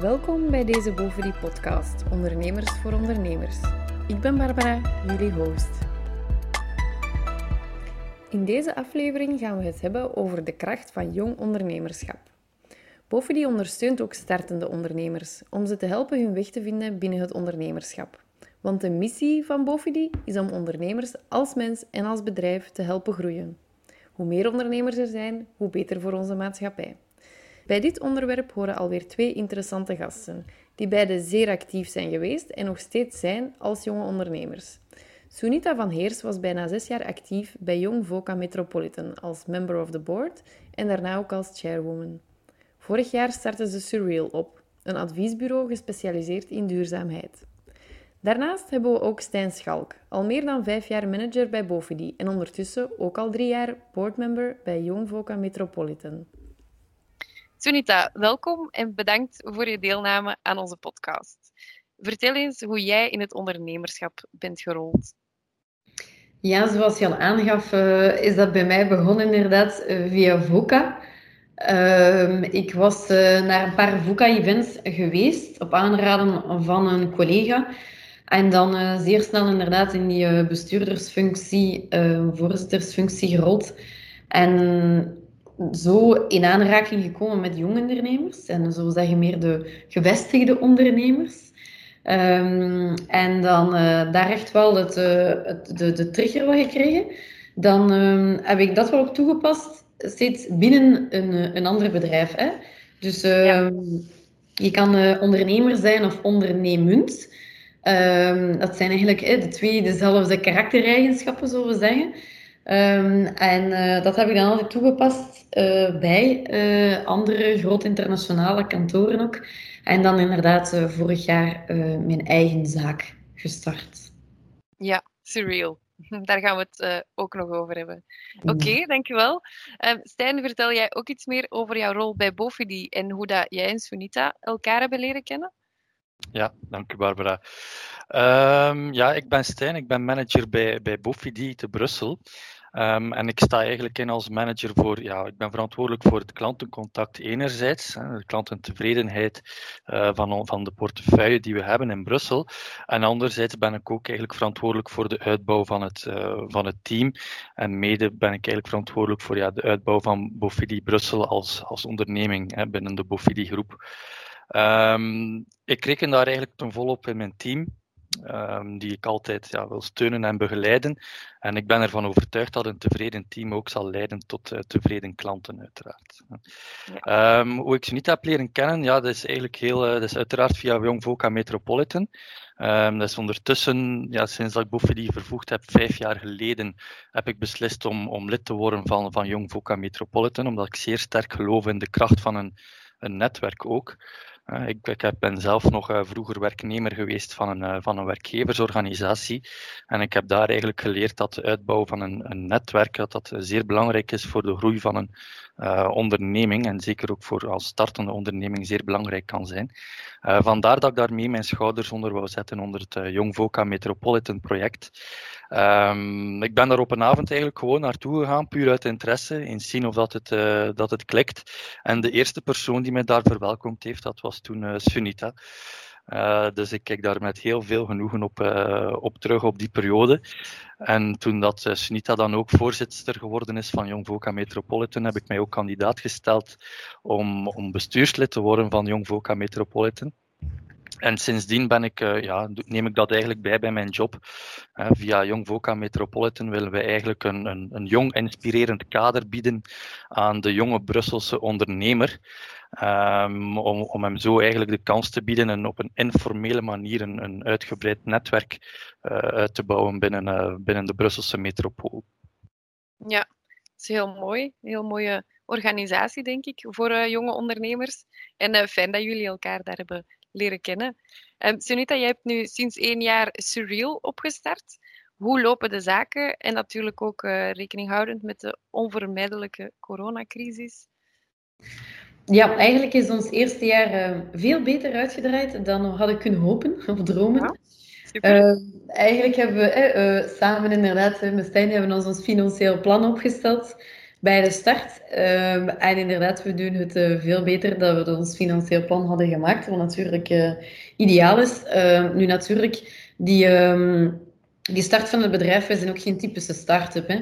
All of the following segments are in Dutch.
Welkom bij deze Bovendie podcast, Ondernemers voor Ondernemers. Ik ben Barbara, jullie host. In deze aflevering gaan we het hebben over de kracht van jong ondernemerschap. Bovendie ondersteunt ook startende ondernemers om ze te helpen hun weg te vinden binnen het ondernemerschap. Want de missie van Bovendie is om ondernemers als mens en als bedrijf te helpen groeien. Hoe meer ondernemers er zijn, hoe beter voor onze maatschappij. Bij dit onderwerp horen alweer twee interessante gasten, die beide zeer actief zijn geweest en nog steeds zijn als jonge ondernemers. Sunita van Heers was bijna zes jaar actief bij Jong Voca Metropolitan als member of the board en daarna ook als chairwoman. Vorig jaar startte ze Surreal op, een adviesbureau gespecialiseerd in duurzaamheid. Daarnaast hebben we ook Stijn Schalk, al meer dan vijf jaar manager bij Bofidi en ondertussen ook al drie jaar boardmember bij Jong Voca Metropolitan. Sunita, welkom en bedankt voor je deelname aan onze podcast. Vertel eens hoe jij in het ondernemerschap bent gerold. Ja, zoals je al aangaf, uh, is dat bij mij begonnen inderdaad uh, via VOCA. Uh, ik was eh, naar een paar VOCA-events geweest op aanraden van een collega. En dan zeer snel inderdaad in die bestuurdersfunctie, voorzittersfunctie gerold. En zo in aanraking gekomen met jonge ondernemers en zo zeggen meer de gevestigde ondernemers. Um, en dan uh, daar echt wel het, uh, het, de, de trigger wat gekregen. Dan um, heb ik dat wel ook toegepast, steeds binnen een, een ander bedrijf. Hè? Dus uh, ja. je kan ondernemer zijn of ondernemend. dat zijn eigenlijk de twee dezelfde karaktereigenschappen, zullen we zeggen. Um, en uh, dat heb ik dan altijd toegepast uh, bij uh, andere grote internationale kantoren ook. En dan inderdaad vorig jaar mijn eigen zaak gestart. Ja, surreal. Daar gaan we het ook nog over hebben. Oké, okay, dankjewel. Um, Stijn, vertel jij ook iets meer over jouw rol bij Bofidi en hoe dat jij en Sunita elkaar hebben leren kennen? Ja, dank u Barbara. Um, ja, ik ben Stijn, ik ben manager bij, bij Bofidi te Brussel. Um, en ik sta eigenlijk in als manager voor, ja, ik ben verantwoordelijk voor het klantencontact enerzijds, hè, de klantentevredenheid uh, van, van de portefeuille die we hebben in Brussel. En anderzijds ben ik ook eigenlijk verantwoordelijk voor de uitbouw van het, uh, van het team. En mede ben ik eigenlijk verantwoordelijk voor ja, de uitbouw van Bofidi Brussel als, als onderneming hè, binnen de Bofidi groep. Um, ik reken daar eigenlijk ten volop in mijn team. Um, die ik altijd ja, wil steunen en begeleiden. En ik ben ervan overtuigd dat een tevreden team ook zal leiden tot uh, tevreden klanten, uiteraard. Ja. Um, hoe ik ze niet heb leren kennen, ja, dat is eigenlijk heel, uh, dat is uiteraard via Young Voca Metropolitan. Um, dat is ondertussen, ja, sinds dat ik Bofedi vervoegd heb, vijf jaar geleden, heb ik beslist om, om lid te worden van, van Young Voca Metropolitan, omdat ik zeer sterk geloof in de kracht van een, een netwerk ook. Uh, ik, ik, ben zelf nog uh, vroeger werknemer geweest van een, uh, van een werkgeversorganisatie. En ik heb daar eigenlijk geleerd dat de uitbouw van een, een netwerk dat dat zeer belangrijk is voor de groei van een onderneming. En zeker ook voor als startende onderneming zeer belangrijk kan zijn. vandaar dat ik daarmee mijn schouders onder wou zetten onder het Young Voca Metropolitan project. Um, ik ben daar op een avond eigenlijk gewoon naartoe gegaan, puur uit interesse, in zien of dat het, uh, dat het klikt. En de eerste persoon die mij daar verwelkomd heeft, dat was toen uh, Sunita. Uh, dus ik kijk daar met heel veel genoegen op, op terug op die periode. En toen dat Sunita dan ook voorzitter geworden is van Jong Voca Metropolitan, heb ik mij ook kandidaat gesteld om, om bestuurslid te worden van Jong Voca Metropolitan. En sindsdien ben ik, ja, neem ik dat eigenlijk bij bij mijn job. Via Jong Voca Metropolitan willen we eigenlijk een, een, een, jong, inspirerend kader bieden aan de jonge Brusselse ondernemer. Um, om, om hem zo eigenlijk de kans te bieden en op een informele manier een, een uitgebreid netwerk uh, uit te bouwen binnen, binnen de Brusselse metropool. Ja, dat is heel mooi. Heel mooie organisatie, denk ik, voor jonge ondernemers. En fijn dat jullie elkaar daar hebben leren kennen. Um, Sunita, jij hebt nu sinds één jaar Surreal opgestart. Hoe lopen de zaken? En natuurlijk ook rekening houdend met de onvermijdelijke coronacrisis. Ja, eigenlijk is ons eerste jaar uh, veel beter uitgedraaid dan we hadden kunnen hopen of dromen. Ja, uh, eigenlijk hebben we samen inderdaad met Stijn hebben ons ons financieel plan opgesteld bij de start. Ehm, en inderdaad, we doen het veel beter dan we ons financieel plan hadden gemaakt, wat natuurlijk ideaal is. Ehm, nu natuurlijk, die, um, die start van het bedrijf, wij zijn ook geen typische start-up. Hè.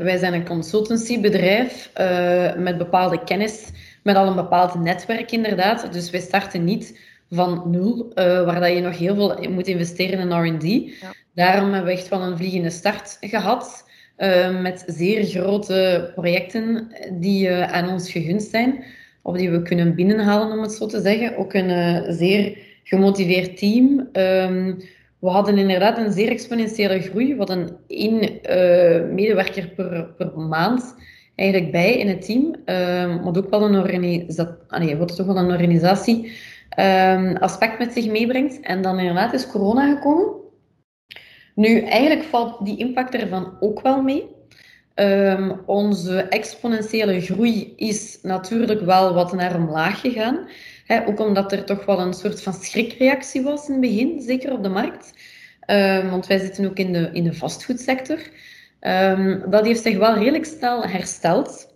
Wij zijn een consultancybedrijf uh, met bepaalde kennis, met al een bepaald netwerk inderdaad. Dus wij starten niet van nul, waar dat je nog heel veel moet investeren in R&D. Ja. Daarom hebben we echt wel een vliegende start gehad. Uh, met zeer grote projecten die uh, aan ons gegund zijn, of die we kunnen binnenhalen, om het zo te zeggen. Ook een uh, zeer gemotiveerd team. Um, we hadden inderdaad een zeer exponentiële groei. We hadden één medewerker per, per maand eigenlijk bij in het team. Um, wat ook wel een, organisa ah, wat toch wel een organisatie um, aspect met zich meebrengt. En dan inderdaad is corona gekomen. Nu, eigenlijk valt die impact ervan ook wel mee. Um, onze exponentiële groei is natuurlijk wel wat naar omlaag gegaan. Ook omdat er toch wel een soort van schrikreactie was in het begin, zeker op de markt. Um, want wij zitten ook in de, in de vastgoedsector. Um, dat heeft zich wel redelijk snel hersteld.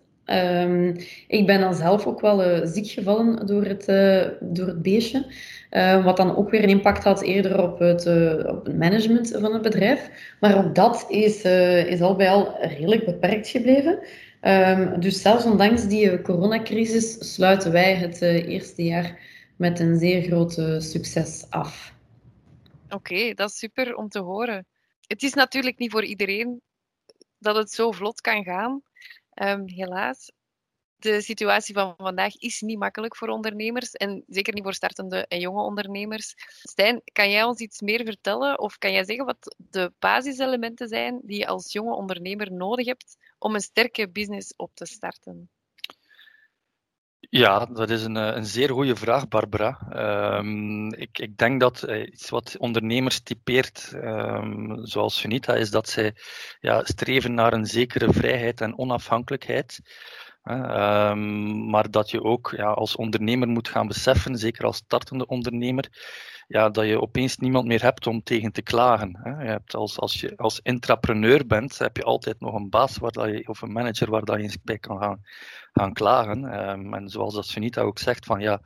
ik ben dan zelf ook wel uh, ziek gevallen door het, uh, door het beestje. Uh, wat dan ook weer een impact had eerder op het, op het management van het bedrijf. Maar ook dat is, is al bij al redelijk beperkt gebleven. Um, dus zelfs ondanks die coronacrisis sluiten wij het eerste jaar met een zeer groot succes af. Oké, dat is super om te horen. Het is natuurlijk niet voor iedereen dat het zo vlot kan gaan, um, helaas de situatie van vandaag is niet makkelijk voor ondernemers en zeker niet voor startende en jonge ondernemers. Stijn, kan jij ons iets meer vertellen of kan jij zeggen wat de basiselementen zijn die je als jonge ondernemer nodig hebt om een sterke business op te starten? Ja, dat is een, eh, een zeer goede vraag, Barbara. Um, ik, ik, denk dat uh, iets wat ondernemers typeert, um, zoals Sunita, is dat zij ja, streven naar een zekere vrijheid en onafhankelijkheid. Um, maar dat je ook ja, als ondernemer moet gaan beseffen, zeker als startende ondernemer, ja, dat je opeens niemand meer hebt om tegen te klagen. Hè. Je hebt als, als je als intrapreneur bent, heb je altijd nog een baas waar dat je, of een manager waar dat je bij kan gaan, gaan klagen. Um, en zoals dat Sunita ook zegt, van ja,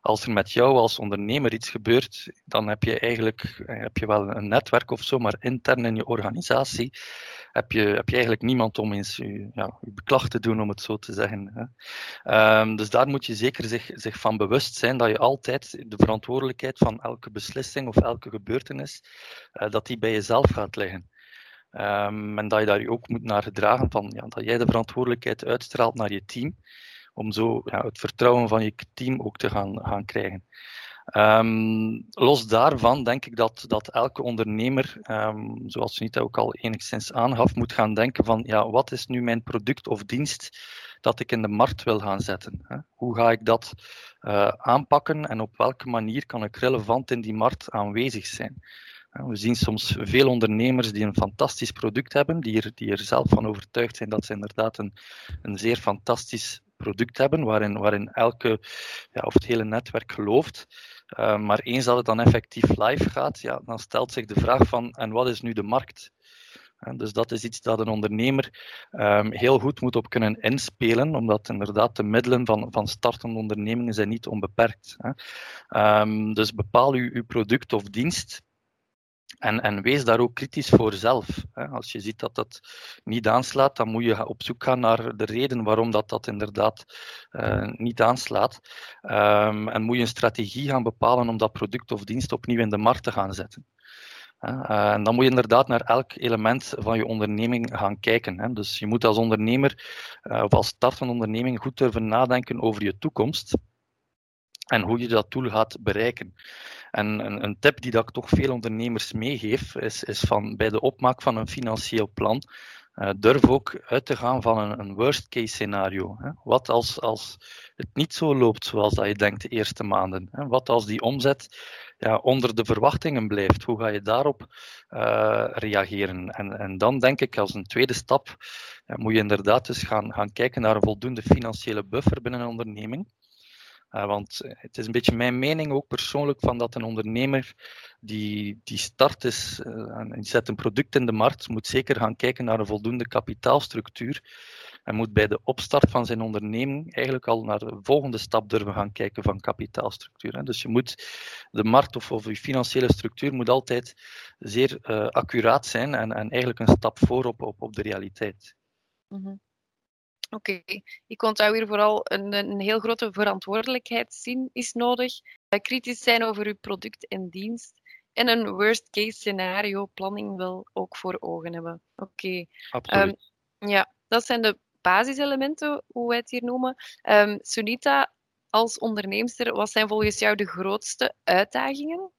als er met jou als ondernemer iets gebeurt, dan heb je eigenlijk heb je wel een netwerk of zo, maar intern in je organisatie heb je, heb je eigenlijk niemand om eens je, ja, je te doen, om het zo te zeggen. Hè. Um, dus daar moet je zeker zich, zich van bewust zijn dat je altijd de verantwoordelijkheid van beslissing of elke gebeurtenis, uh, dat die bij jezelf gaat liggen. Um, en dat je daar ook moet naar gedragen van ja, dat jij de verantwoordelijkheid uitstraalt naar je team om zo ja, het vertrouwen van je team ook te gaan, gaan krijgen. Um, los daarvan denk ik dat, dat elke ondernemer, um, zoals Nita ook al enigszins aangaf, moet gaan denken van ja, wat is nu mijn product of dienst dat ik in de markt wil gaan zetten? Hè? Hoe ga ik dat uh, aanpakken en op welke manier kan ik relevant in die markt aanwezig zijn? We zien soms veel ondernemers die een fantastisch product hebben, die er, die er zelf van overtuigd zijn dat ze inderdaad een, een zeer fantastisch product hebben, waarin, waarin elke, ja, of het hele netwerk gelooft. Uh, maar eens dat het dan effectief live gaat, ja, dan stelt zich de vraag van, en wat is nu de markt? Uh, dus dat is iets dat een ondernemer um, heel goed moet op kunnen inspelen, omdat inderdaad de middelen van, van startende ondernemingen zijn niet onbeperkt. Hè. Um, dus bepaal uw, uw product of dienst en, en wees daar ook kritisch voor zelf. Als je ziet dat dat niet aanslaat, dan moet je op zoek gaan naar de reden waarom dat, dat inderdaad uh, niet aanslaat. Um, en moet je een strategie gaan bepalen om dat product of dienst opnieuw in de markt te gaan zetten. Uh, en dan moet je inderdaad naar elk element van je onderneming gaan kijken. Hè. Dus je moet als ondernemer uh, of als startende onderneming goed durven nadenken over je toekomst en hoe je dat doel gaat bereiken. En een, een, tip die dat ik toch veel ondernemers meegeef, is, is van bij de opmaak van een financieel plan, uh, durf ook uit te gaan van een, een worst case scenario. Hè. Wat als, als het niet zo loopt zoals dat je denkt de eerste maanden? Hè. Wat als die omzet ja, onder de verwachtingen blijft? Hoe ga je daarop uh, reageren? En, en dan denk ik als een tweede stap ja, moet je inderdaad dus gaan, gaan kijken naar een voldoende financiële buffer binnen een onderneming. Uh, want het is een beetje mijn mening ook persoonlijk van dat een ondernemer die, die start is uh, en zet een product in de markt, moet zeker gaan kijken naar een voldoende kapitaalstructuur Men moet bij de opstart van zijn onderneming eigenlijk al naar de volgende stap durven gaan kijken van kapitaalstructuur. Dus je moet de markt of, of je financiële structuur moet altijd zeer accuraat zijn en, en eigenlijk een stap voor op, op, op de realiteit. Mm Oké, okay. ik onthoud hier vooral een, een heel grote verantwoordelijkheidszin is nodig. Kritisch zijn over uw product en dienst. En een worst case scenario planning wel ook voor ogen hebben. Oké. Okay. Absoluut. Um, ja, dat zijn de basiselementen, hoe wij het hier noemen. Um, Sunita, als onderneemster, wat zijn volgens jou de grootste uitdagingen?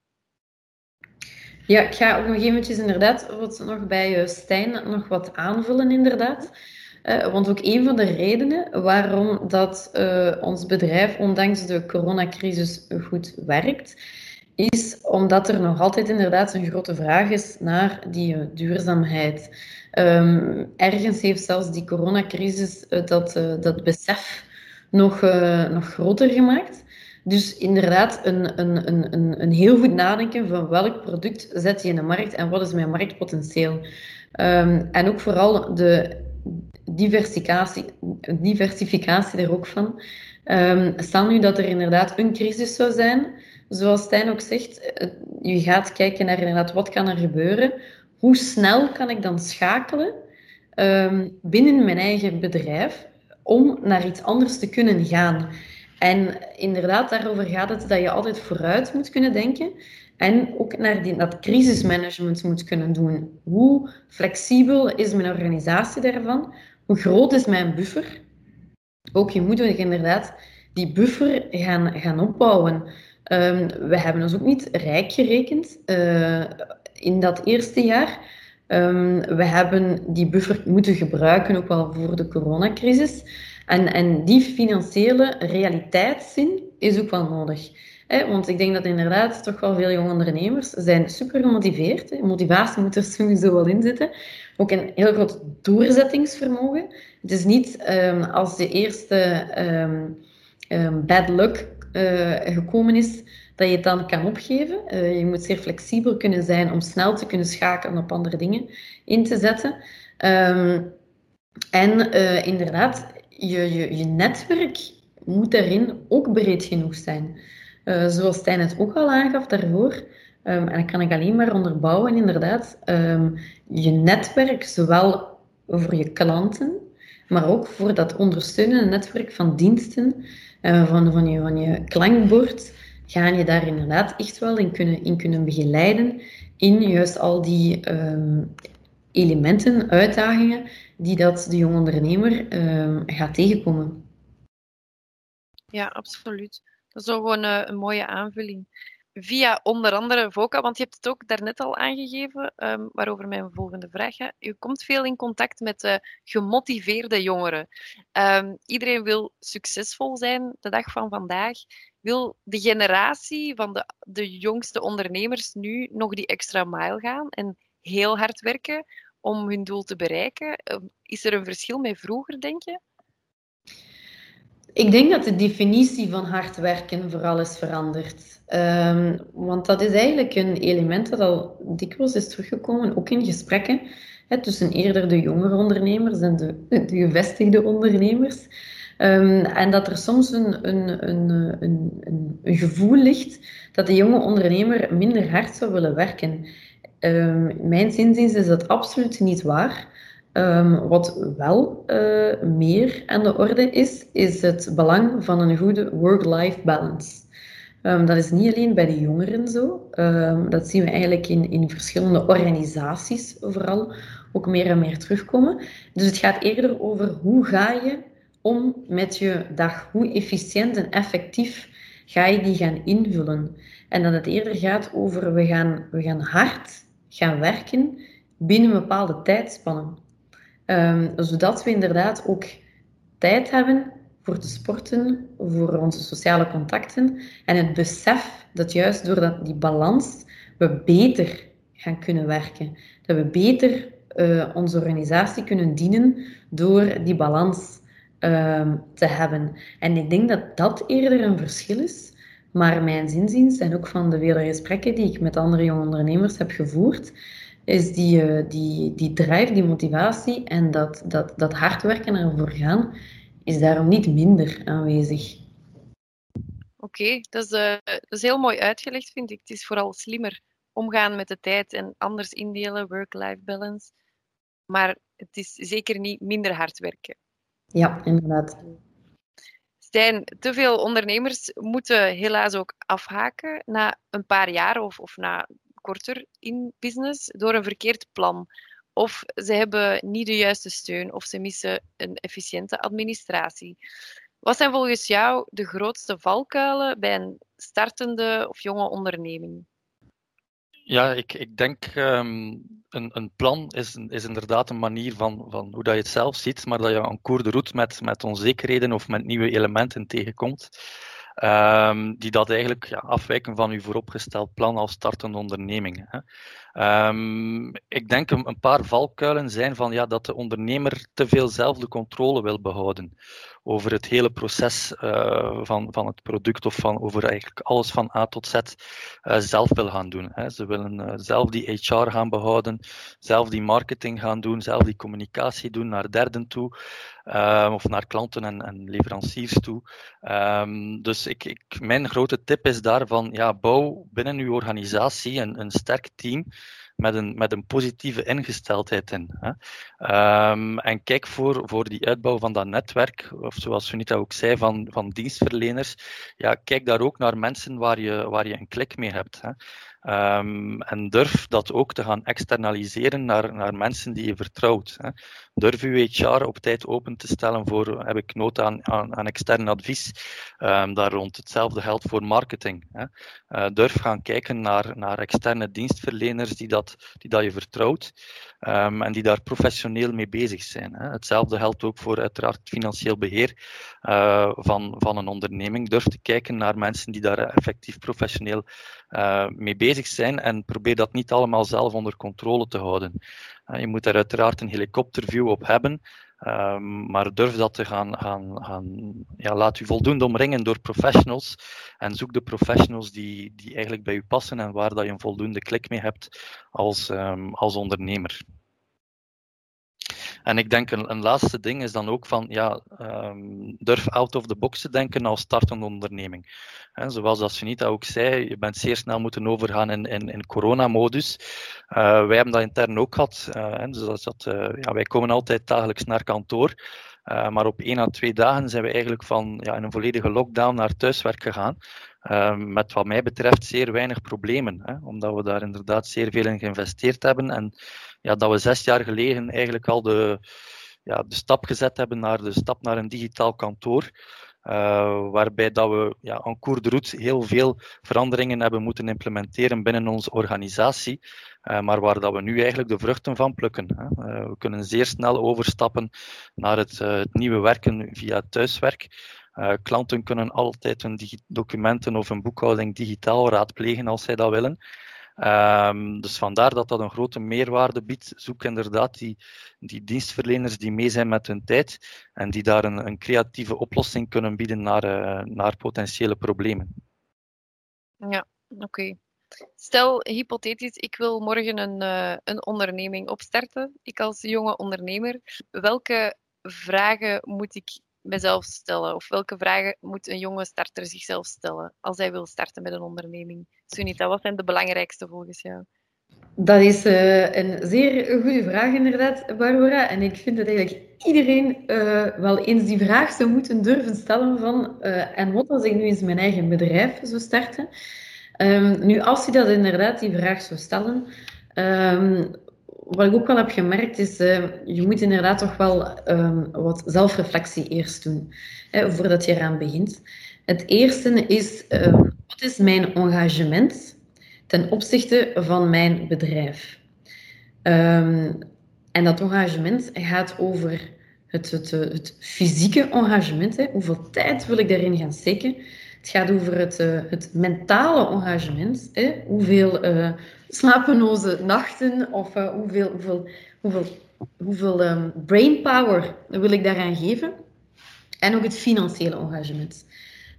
Ja, ik ga ook nog eventjes inderdaad wat nog bij uh, Stijn nog wat aanvullen inderdaad. Uh, want ook een van de redenen waarom dat uh, ons bedrijf ondanks de coronacrisis goed werkt, is omdat er nog altijd inderdaad een grote vraag is naar die uh, duurzaamheid. Um, ergens heeft zelfs die coronacrisis dat, dat besef nog, nog groter gemaakt. Dus inderdaad, een, een, een, een heel goed nadenken van welk product zet je in de markt en wat is mijn marktpotentieel. Um, en ook vooral de diversificatie, diversificatie er ook van. Um, stel nu dat er inderdaad een crisis zou zijn, zoals Stijn ook zegt, eh, je gaat kijken naar inderdaad wat kan er gebeuren. Hoe snel kan ik dan schakelen um, binnen mijn eigen bedrijf om naar iets anders te kunnen gaan? En inderdaad, daarover gaat het dat je altijd vooruit moet kunnen denken en ook naar die, dat crisismanagement moet kunnen doen. Hoe flexibel is mijn organisatie daarvan? Hoe groot is mijn buffer? Ook je moet inderdaad die buffer gaan, gaan opbouwen. Um, we hebben ons ook niet rijk gerekend uh, in dat eerste jaar. Um, we hebben die buffer moeten gebruiken, ook wel voor de coronacrisis. En, en die financiële realiteitszin is ook wel nodig. Want ik denk dat inderdaad toch wel veel jonge ondernemers zijn super gemotiveerd. Motivatie moet er sowieso wel in zitten. Ook een heel groot doorzettingsvermogen. Het is niet um, als de eerste um, um, bad luck uh, gekomen is, dat je het dan kan opgeven. Uh, je moet zeer flexibel kunnen zijn om snel te kunnen schakelen op andere dingen in te zetten. en uh, inderdaad, je, je, je netwerk moet daarin ook breed genoeg zijn. Zoals Stijn het ook al aangaf daarvoor. Um, en dat kan ik alleen maar onderbouwen, inderdaad. Um, je netwerk, zowel voor je klanten, maar ook voor dat ondersteunende netwerk van diensten, uh, van, van, je, van je klankbord, ga je daar inderdaad echt wel in kunnen, in kunnen begeleiden in juist al die um, elementen, uitdagingen die dat de jonge ondernemer gaat tegenkomen. Ja, absoluut. Dat is ook gewoon een, een mooie aanvulling. Via onder andere VOCA, want je hebt het ook daarnet al aangegeven, um, waarover mijn volgende vraag gaat. U komt veel in contact met gemotiveerde jongeren. Um, iedereen wil succesvol zijn de dag van vandaag. Wil de generatie van de, de jongste ondernemers nu nog die extra mile gaan en heel hard werken om hun doel te bereiken? Um, is er een verschil met vroeger, denk je? Ik denk dat de definitie van hard werken vooral is veranderd. Um, want dat is eigenlijk een element dat al dikwijls is teruggekomen, ook in gesprekken hè, tussen eerder de jongere ondernemers en de, de gevestigde ondernemers. Um, en dat er soms een, een, een, een, gevoel ligt dat de jonge ondernemer minder hard zou willen werken. Um, mijn zinziens is dat absoluut niet waar. Um, wat wel uh, meer aan de orde is, is het belang van een goede work-life balance. Um, dat is niet alleen bij de jongeren zo. Um, dat zien we eigenlijk in, in verschillende organisaties vooral ook meer en meer terugkomen. Dus het gaat eerder over hoe ga je om met je dag? Hoe efficiënt en effectief ga je die gaan invullen? En dat het eerder gaat over we gaan, we gaan hard gaan werken binnen bepaalde tijdspannen. Zodat we inderdaad ook tijd hebben voor te sporten, voor onze sociale contacten en het besef dat juist door dat, die balans we beter gaan kunnen werken. Dat we beter uh, onze organisatie kunnen dienen door die balans uh, te hebben. En ik denk dat dat eerder een verschil is. Maar mijn zinziens en ook van de vele gesprekken die ik met andere jonge ondernemers heb gevoerd, is die, die, die drive, die motivatie en dat, dat, dat hard werken ervoor gaan, is daarom niet minder aanwezig. Oké, dat, is, dat is heel mooi uitgelegd, vind ik. Het is vooral slimmer omgaan met de tijd en anders indelen, work-life balance. Maar het is zeker niet minder hard werken. Ja, inderdaad. Stijn, te veel ondernemers moeten helaas ook afhaken na een paar jaar of, of na korter in business door een verkeerd plan. Of ze hebben niet de juiste steun of ze missen een efficiënte administratie. Wat zijn volgens jou de grootste valkuilen bij een startende of jonge onderneming? Ja, ik, ik denk um, een, een plan is, is inderdaad een manier van, van hoe dat je het zelf ziet, maar dat je een de route met, met onzekerheden of met nieuwe elementen tegenkomt. Um, die dat eigenlijk ja, afwijken van uw vooropgesteld plan als startende onderneming. Hè. Um, ik denk een, paar valkuilen zijn van ja, dat de ondernemer te veel zelf de controle wil behouden over het hele proces uh, van, van het product of van, over eigenlijk alles van A tot Z uh, zelf wil gaan doen. Hè. Ze willen uh, zelf die HR gaan behouden, zelf die marketing gaan doen, zelf die communicatie doen naar derden toe of naar klanten en, en leveranciers toe. Um, dus ik, ik, mijn grote tip is daarvan, ja, bouw binnen uw organisatie een, een sterk team met een, met een positieve ingesteldheid in. Hè. Um, en kijk voor, voor die uitbouw van dat netwerk, of zoals Sunita ook zei, van, van dienstverleners. Ja, kijk daar ook naar mensen waar je, waar je een klik mee hebt. Hè. Um, en durf dat ook te gaan externaliseren naar, naar mensen die je vertrouwt. Hè. Durf uw HR op tijd open te stellen voor, heb ik nood aan, aan, extern advies. Um, daar rond hetzelfde geldt voor marketing. Hè. Uh, durf gaan kijken naar, naar externe dienstverleners die dat, die dat je vertrouwt um, en die daar professioneel mee bezig zijn. Hè. Hetzelfde geldt ook voor uiteraard financieel beheer uh, van, van een onderneming. Durf te kijken naar mensen die daar effectief professioneel uh, mee bezig zijn en probeer dat niet allemaal zelf onder controle te houden. Uh, je moet daar uiteraard een helikopterview op hebben, um, maar durf dat te gaan, gaan, gaan ja, laat u voldoende omringen door professionals en zoek de professionals die, die eigenlijk bij u passen en waar dat je een voldoende klik mee hebt als, um, als ondernemer. En ik denk een, een, laatste ding is dan ook van, ja, um, durf out of the box te denken als startende onderneming. He, zoals dat Sunita ook zei, je bent zeer snel moeten overgaan in, in, in coronamodus. Uh, wij hebben dat intern ook gehad. Uh, dus dat, uh, ja, wij komen altijd dagelijks naar kantoor. Maar op één à twee dagen zijn we eigenlijk van ja, in een volledige lockdown naar thuiswerk gegaan. Uh, met wat mij betreft zeer weinig problemen. Hè, omdat we daar inderdaad zeer veel in geïnvesteerd hebben. En ja, dat we zes jaar geleden eigenlijk al de, ja, de stap gezet hebben naar de stap naar een digitaal kantoor. Uh, waarbij dat we ja, en cours de route heel veel veranderingen hebben moeten implementeren binnen onze organisatie, uh, maar waar dat we nu eigenlijk de vruchten van plukken. Hè. Uh, we kunnen zeer snel overstappen naar het, het nieuwe werken via thuiswerk. Klanten kunnen altijd hun documenten of een boekhouding digitaal raadplegen als zij dat willen. Um, dus vandaar dat dat een grote meerwaarde biedt. Zoek inderdaad die, die dienstverleners die mee zijn met hun tijd en die daar een, een creatieve oplossing kunnen bieden naar, uh, naar potentiële problemen. Ja, oké. Stel, hypothetisch, ik wil morgen een, uh, een onderneming opstarten. Ik als jonge ondernemer. Welke vragen moet ik mezelf stellen? Of welke vragen moet een jonge starter zichzelf stellen als hij wil starten met een onderneming? Sunita, wat zijn de belangrijkste volgens jou? Dat is uh, een zeer goede vraag, inderdaad, Barbara. En ik vind dat eigenlijk iedereen uh, wel eens die vraag zou moeten durven stellen van uh, en wat als ik nu eens mijn eigen bedrijf zou starten? Um, nu, als je dat inderdaad die vraag zou stellen, um, wat ik ook wel heb gemerkt is, uh, je moet inderdaad toch wel um, wat zelfreflectie eerst doen, hè, voordat je eraan begint. Het eerste is, uh, wat is mijn engagement ten opzichte van mijn bedrijf? Um, en dat engagement gaat over het, het, het fysieke engagement. Hè. Hoeveel tijd wil ik daarin gaan steken? Het gaat over het, uh, het mentale engagement. Hoeveel uh, slapeloze nachten of uh, hoeveel, hoeveel, hoeveel, hoeveel um, brain power wil ik daaraan geven? En ook het financiële engagement.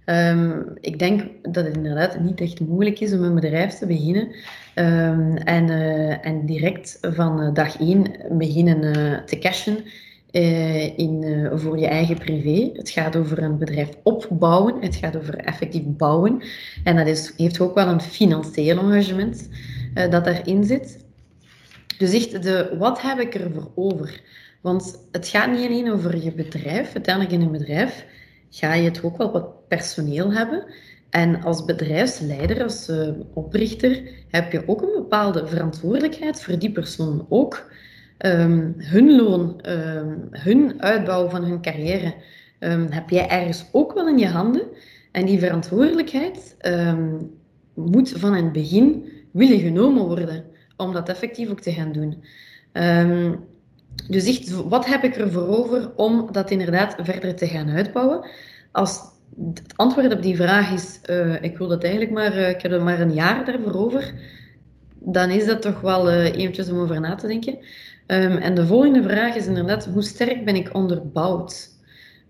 Ehm, ik denk dat het inderdaad niet echt moeilijk is om een bedrijf te beginnen ehm, en, en direct van dag één beginnen te cashen uh, in, voor je eigen privé. Het gaat over een bedrijf opbouwen, het gaat over effectief bouwen. En dat is, heeft ook wel een financieel engagement dat daarin zit. Dus echt, de, wat heb ik ervoor over? Want het gaat niet alleen over je bedrijf. Uiteindelijk in een bedrijf ga je het ook wel wat personeel hebben. En als bedrijfsleider, als uh, oprichter, heb je ook een bepaalde verantwoordelijkheid voor die persoon ook. Um, hun loon, um, hun uitbouw van hun carrière, um, heb jij ergens ook wel in je handen. En die verantwoordelijkheid moet van het begin willen genomen worden om dat effectief ook te gaan doen. Dus echt, wat heb ik er voor over om dat inderdaad verder te gaan uitbouwen? Als het antwoord op die vraag is, uh, ik wil dat eigenlijk maar, uh, ik heb er maar een jaar daarvoor over, dan is dat toch wel uh, eventjes om over na te denken. Um, en de volgende vraag is inderdaad, hoe sterk ben ik onderbouwd?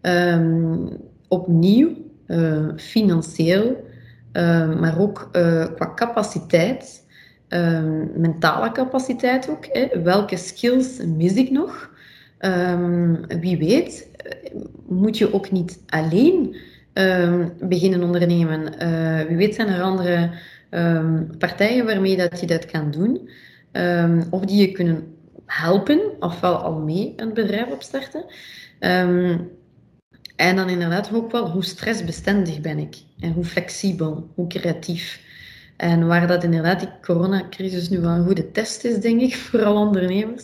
Um, opnieuw, financieel, maar ook qua capaciteit. Mentale capaciteit ook. Hè. Welke skills mis ik nog? Wie weet, moet je ook niet alleen beginnen ondernemen. Wie weet zijn er andere partijen waarmee dat je dat kan doen. of die je kunnen helpen, ofwel al mee een bedrijf opstarten. en dan inderdaad ook wel, hoe stressbestendig ben ik? En hoe flexibel, hoe creatief. En waar dat inderdaad die coronacrisis nu wel een goede test is, denk ik, voor alle ondernemers.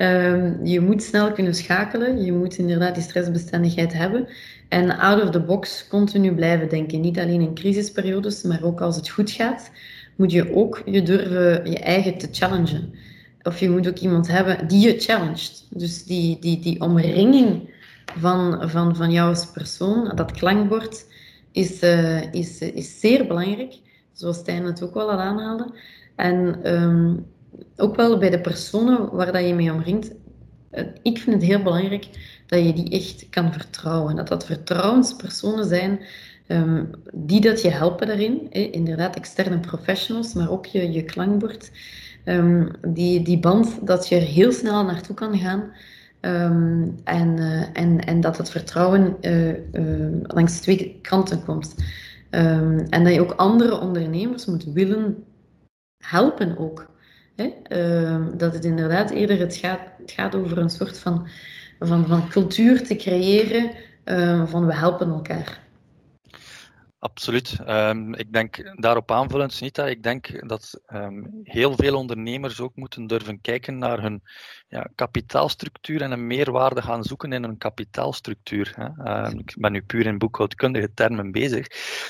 Um, je moet snel kunnen schakelen. Je moet inderdaad die stressbestendigheid hebben. En out of the box continu blijven denken. Niet alleen in crisisperiodes, maar ook als het goed gaat, moet je ook je durven je eigen te challengen. Of je moet ook iemand hebben die je challenged. Dus die, die, die omringing van, van, van jou persoon, dat klankbord, is, uh, is, is zeer belangrijk zoals Stijn het ook al aanhaalde. En um, ook wel bij de personen waar dat je mee omringt. Eh, ik vind het heel belangrijk dat je die echt kan vertrouwen. Dat dat vertrouwenspersonen zijn um, die dat je helpen daarin. Eh, inderdaad, externe professionals, maar ook je, je klankbord. Um, die, die band dat je er heel snel naartoe kan gaan. Um, en, uh, en, en dat het vertrouwen uh, langs twee kanten komt. En dat je ook andere ondernemers moet willen helpen ook. Um, dat het inderdaad eerder het gaat, het gaat over een soort van, van, van cultuur te creëren um, van we helpen elkaar. Absoluut. Um, ik denk daarop aanvullend, Snita, ik denk dat heel veel ondernemers ook moeten durven kijken naar hun ja, kapitaalstructuur en een meerwaarde gaan zoeken in hun kapitaalstructuur. Hè. Ik ben nu puur in boekhoudkundige termen bezig,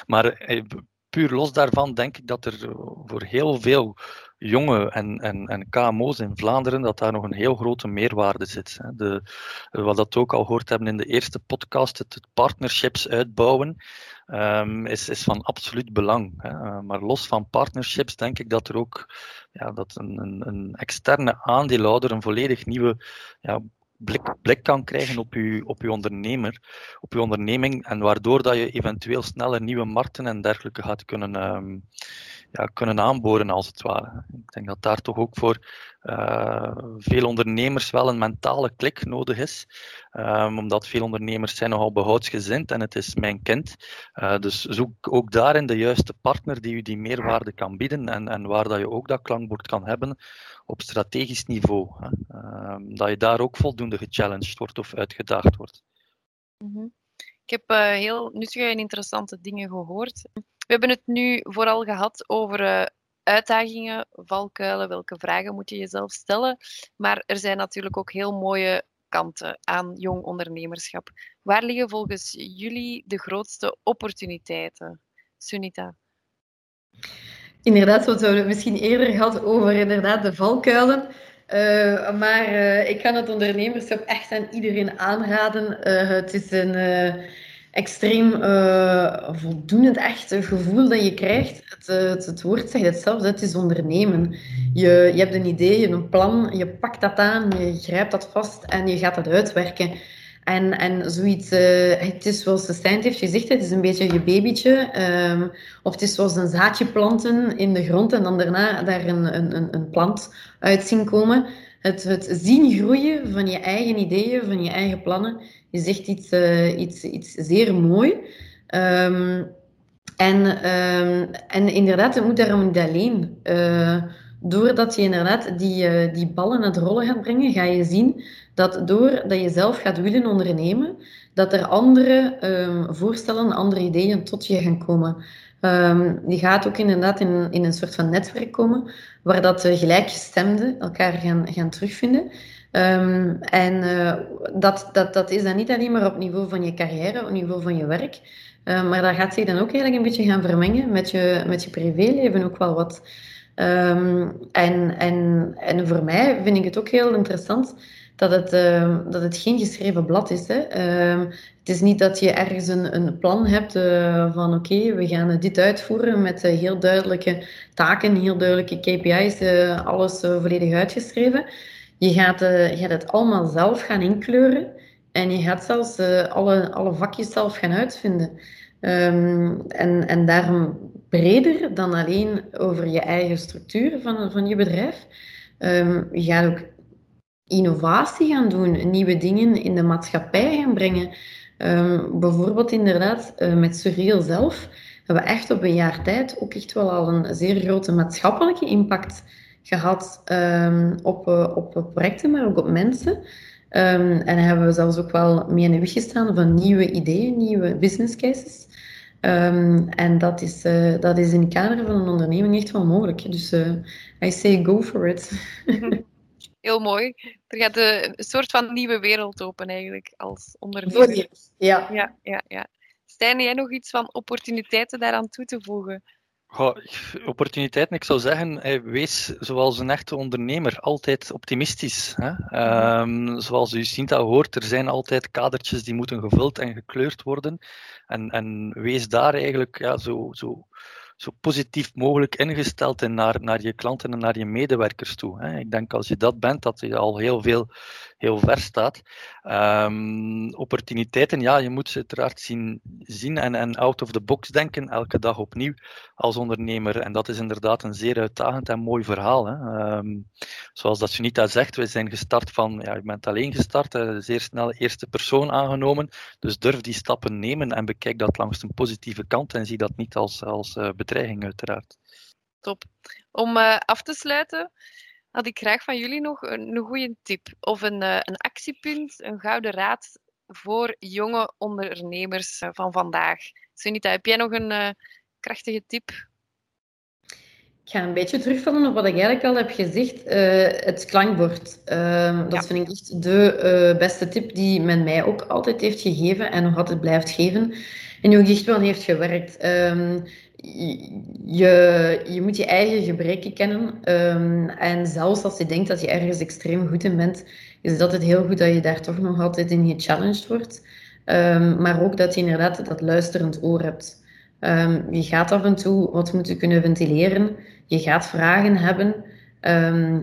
maar eh, puur los daarvan denk ik dat er voor heel veel jonge en, en, en KMO's in Vlaanderen, dat daar nog een heel grote meerwaarde zit. De, wat dat ook al gehoord hebben in de eerste podcast, het partnerships uitbouwen. Um, is, is van absoluut belang. Hè. Uh, maar los van partnerships denk ik dat er ook ja, dat een, een, een externe aandeelhouder een volledig nieuwe ja, blik, kan krijgen op je, op uw ondernemer, op uw onderneming, en waardoor dat je eventueel sneller nieuwe markten en dergelijke gaat kunnen, um, ja, kunnen aanboren, als het ware. Ik denk dat daar toch ook voor uh, veel ondernemers wel een mentale klik nodig is, um, omdat veel ondernemers zijn nogal behoudsgezind en het is mijn kind. Uh, dus zoek ook daarin de juiste partner die u die meerwaarde kan bieden en, en waar dat je ook dat klankbord kan hebben op strategisch niveau. Hè. Um, dat je daar ook voldoende gechallenged wordt of uitgedaagd wordt. -hmm. Ik heb uh, heel nuttige en interessante dingen gehoord. We hebben het nu vooral gehad over uh, uitdagingen, valkuilen, welke vragen moet je jezelf stellen. Maar er zijn natuurlijk ook heel mooie kanten aan jong ondernemerschap. Waar liggen volgens jullie de grootste opportuniteiten? Sunita? Inderdaad, we hebben het misschien eerder gehad over inderdaad de valkuilen. Uh, maar uh, ik kan het ondernemerschap echt aan iedereen aanraden. Het is een extreem voldoenend echt gevoel dat je krijgt. Het, het, het, woord zegt het het is ondernemen. Je, je hebt een idee, een plan, je pakt dat aan, je grijpt dat vast en je gaat dat uitwerken. En, en zoiets, uh, het is zoals Stijn heeft gezegd, het is een beetje je babytje. Um, of het is zoals een zaadje planten in de grond en dan daarna daar een, een, een plant uit zien komen. Het, het zien groeien van je eigen ideeën, van je eigen plannen, is echt iets, uh, iets, iets zeer mooi. Um, en, um, en inderdaad, het moet daarom niet alleen. Uh, doordat je inderdaad die, uh, die ballen naar het rollen gaat brengen, ga je zien dat doordat je zelf gaat willen ondernemen, dat er andere um, voorstellen, andere ideeën tot je gaan komen. Um, je gaat ook inderdaad in, in een soort van netwerk komen, waar dat uh, gelijkgestemden elkaar gaan, gaan terugvinden. Um, en uh, dat, dat, dat is dan niet alleen maar op niveau van je carrière, op niveau van je werk, uh, maar dat gaat zich dan ook eigenlijk een beetje gaan vermengen met je, met je privéleven ook wel wat. Um, en, en, en voor mij vind ik het ook heel interessant dat het, uh, dat het geen geschreven blad is. Hè. Uh, het is niet dat je ergens een, een plan hebt uh, van oké, we gaan dit uitvoeren met heel duidelijke taken, heel duidelijke KPI's, alles volledig uitgeschreven. Je gaat, je gaat het allemaal zelf gaan inkleuren en je gaat zelfs alle, alle vakjes zelf gaan uitvinden. En, en daarom breder dan alleen over je eigen structuur van, van je bedrijf. Um, je gaat ook innovatie gaan doen, nieuwe dingen in de maatschappij gaan brengen. Um, bijvoorbeeld inderdaad uh, met Surreal zelf hebben we echt op een jaar tijd ook echt wel al een zeer grote maatschappelijke impact gehad um, op, uh, op projecten, maar ook op mensen. En hebben we zelfs ook wel mee in de weg gestaan van nieuwe ideeën, nieuwe business cases. Um, en dat is, uh, dat is in het kader van een onderneming echt wel mogelijk. Dus uh, I say go for it. Heel mooi. Er gaat een soort van nieuwe wereld open eigenlijk als ondernemer. Ja. Ja, ja, ja. Stijn, jij nog iets van opportuniteiten daaraan toe te voegen? Goh, opportuniteiten, ik zou zeggen, wees zoals een echte ondernemer altijd optimistisch. Hè? Um, zoals u Sinta hoort, er zijn altijd kadertjes die moeten gevuld en gekleurd worden. En, en wees daar eigenlijk ja, zo, zo zo positief mogelijk ingesteld en naar, naar je klanten en naar je medewerkers toe. Hè. Ik denk als je dat bent, dat je al heel veel heel ver staat. Um, opportuniteiten, ja, je moet ze uiteraard zien, zien en, en out of the box denken, elke dag opnieuw als ondernemer. En dat is inderdaad een zeer uitdagend en mooi verhaal. Hè. Um, zoals dat Sunita zegt, we zijn gestart van, ja, je bent alleen gestart, zeer snel eerste persoon aangenomen. Dus durf die stappen nemen en bekijk dat langs een positieve kant en zie dat niet als, als uh, bedreiging, uiteraard. Top. Om uh, af te sluiten, had ik graag van jullie nog een, een goede tip of een, uh, een actiepunt, een gouden raad voor jonge ondernemers uh, van vandaag. Sunita, heb jij nog een uh, krachtige tip? Ik ga een beetje terugvallen op wat ik eigenlijk al heb gezegd. het klankbord. Ehm, dat ja. vind ik echt de beste tip die men mij ook altijd heeft gegeven en nog altijd blijft geven. En die ook echt wel heeft gewerkt. Um, je, je moet je eigen gebreken kennen. Um, en zelfs als je denkt dat je ergens extreem goed in bent, is het altijd heel goed dat je daar toch nog altijd in gechallenged wordt. Um, maar ook dat je inderdaad dat luisterend oor hebt. Um, je gaat af en toe wat moeten kunnen ventileren. Je gaat vragen hebben.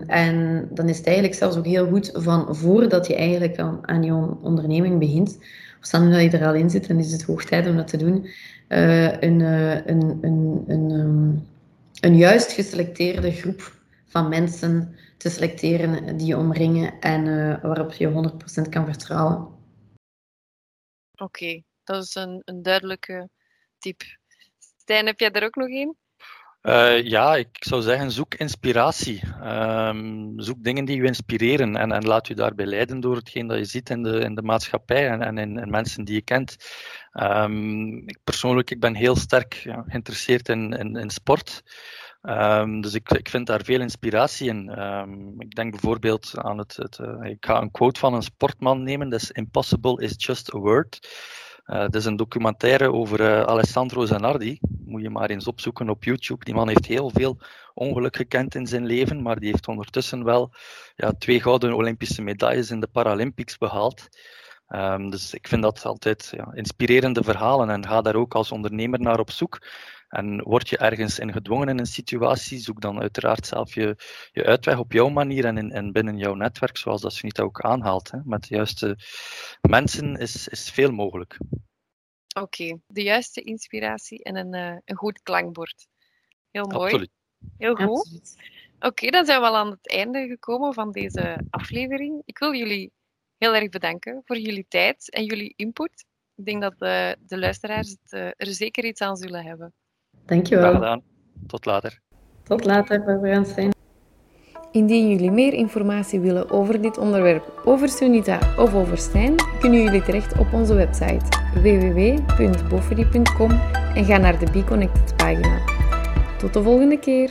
en dan is het eigenlijk zelfs ook heel goed van voordat je eigenlijk aan, aan je onderneming begint, stel dat je er al in zit, dan is het hoog tijd om dat te doen uh, een, uh, een, een, een, um, een juist geselecteerde groep van mensen te selecteren die je omringen en uh, waarop je 100% kan vertrouwen. Oké, dat is een, een duidelijke tip. Stijn, heb jij er ook nog een? Uh, ja, ik zou zeggen, zoek inspiratie. Um, zoek dingen die je inspireren en, en, laat je daarbij leiden door hetgeen dat je ziet in de, in de maatschappij en, en in, mensen die je kent. Um, ik persoonlijk ik ben heel sterk ja, geïnteresseerd in, in, in sport. Um, dus ik, ik, vind daar veel inspiratie in. ik denk bijvoorbeeld aan het, het uh, ik ga een quote van een sportman nemen, dat is Impossible is just a word. Uh, is een documentaire over uh, Alessandro Zanardi. Moet je maar eens opzoeken op YouTube. Die man heeft heel veel ongeluk gekend in zijn leven, maar die heeft ondertussen wel ja, twee gouden Olympische medailles in de Paralympics behaald. Um, dus ik vind dat altijd ja, inspirerende verhalen en ga daar ook als ondernemer naar op zoek. En word je ergens in gedwongen in een situatie, zoek dan uiteraard zelf je, je uitweg op jouw manier en, in, en binnen jouw netwerk, zoals dat Sunita ook aanhaalt. Hè. Met de juiste mensen is, is veel mogelijk. Oké, de juiste inspiratie en een, uh, een goed klankbord. Heel mooi. Absoluut. Heel goed. Oké, dan zijn we al aan het einde gekomen van deze aflevering. Ik wil jullie heel erg bedanken voor jullie tijd en jullie input. Ik denk dat de, de luisteraars het, uh, er zeker iets aan zullen hebben. Dankjewel. Gedaan. Tot later. Tot later, Barbara Stijn. Indien jullie meer informatie willen over dit onderwerp, over Sunita of over Stijn, kunnen jullie terecht op onze website www.boffery.com en ga naar de Be Connected pagina. Tot de volgende keer!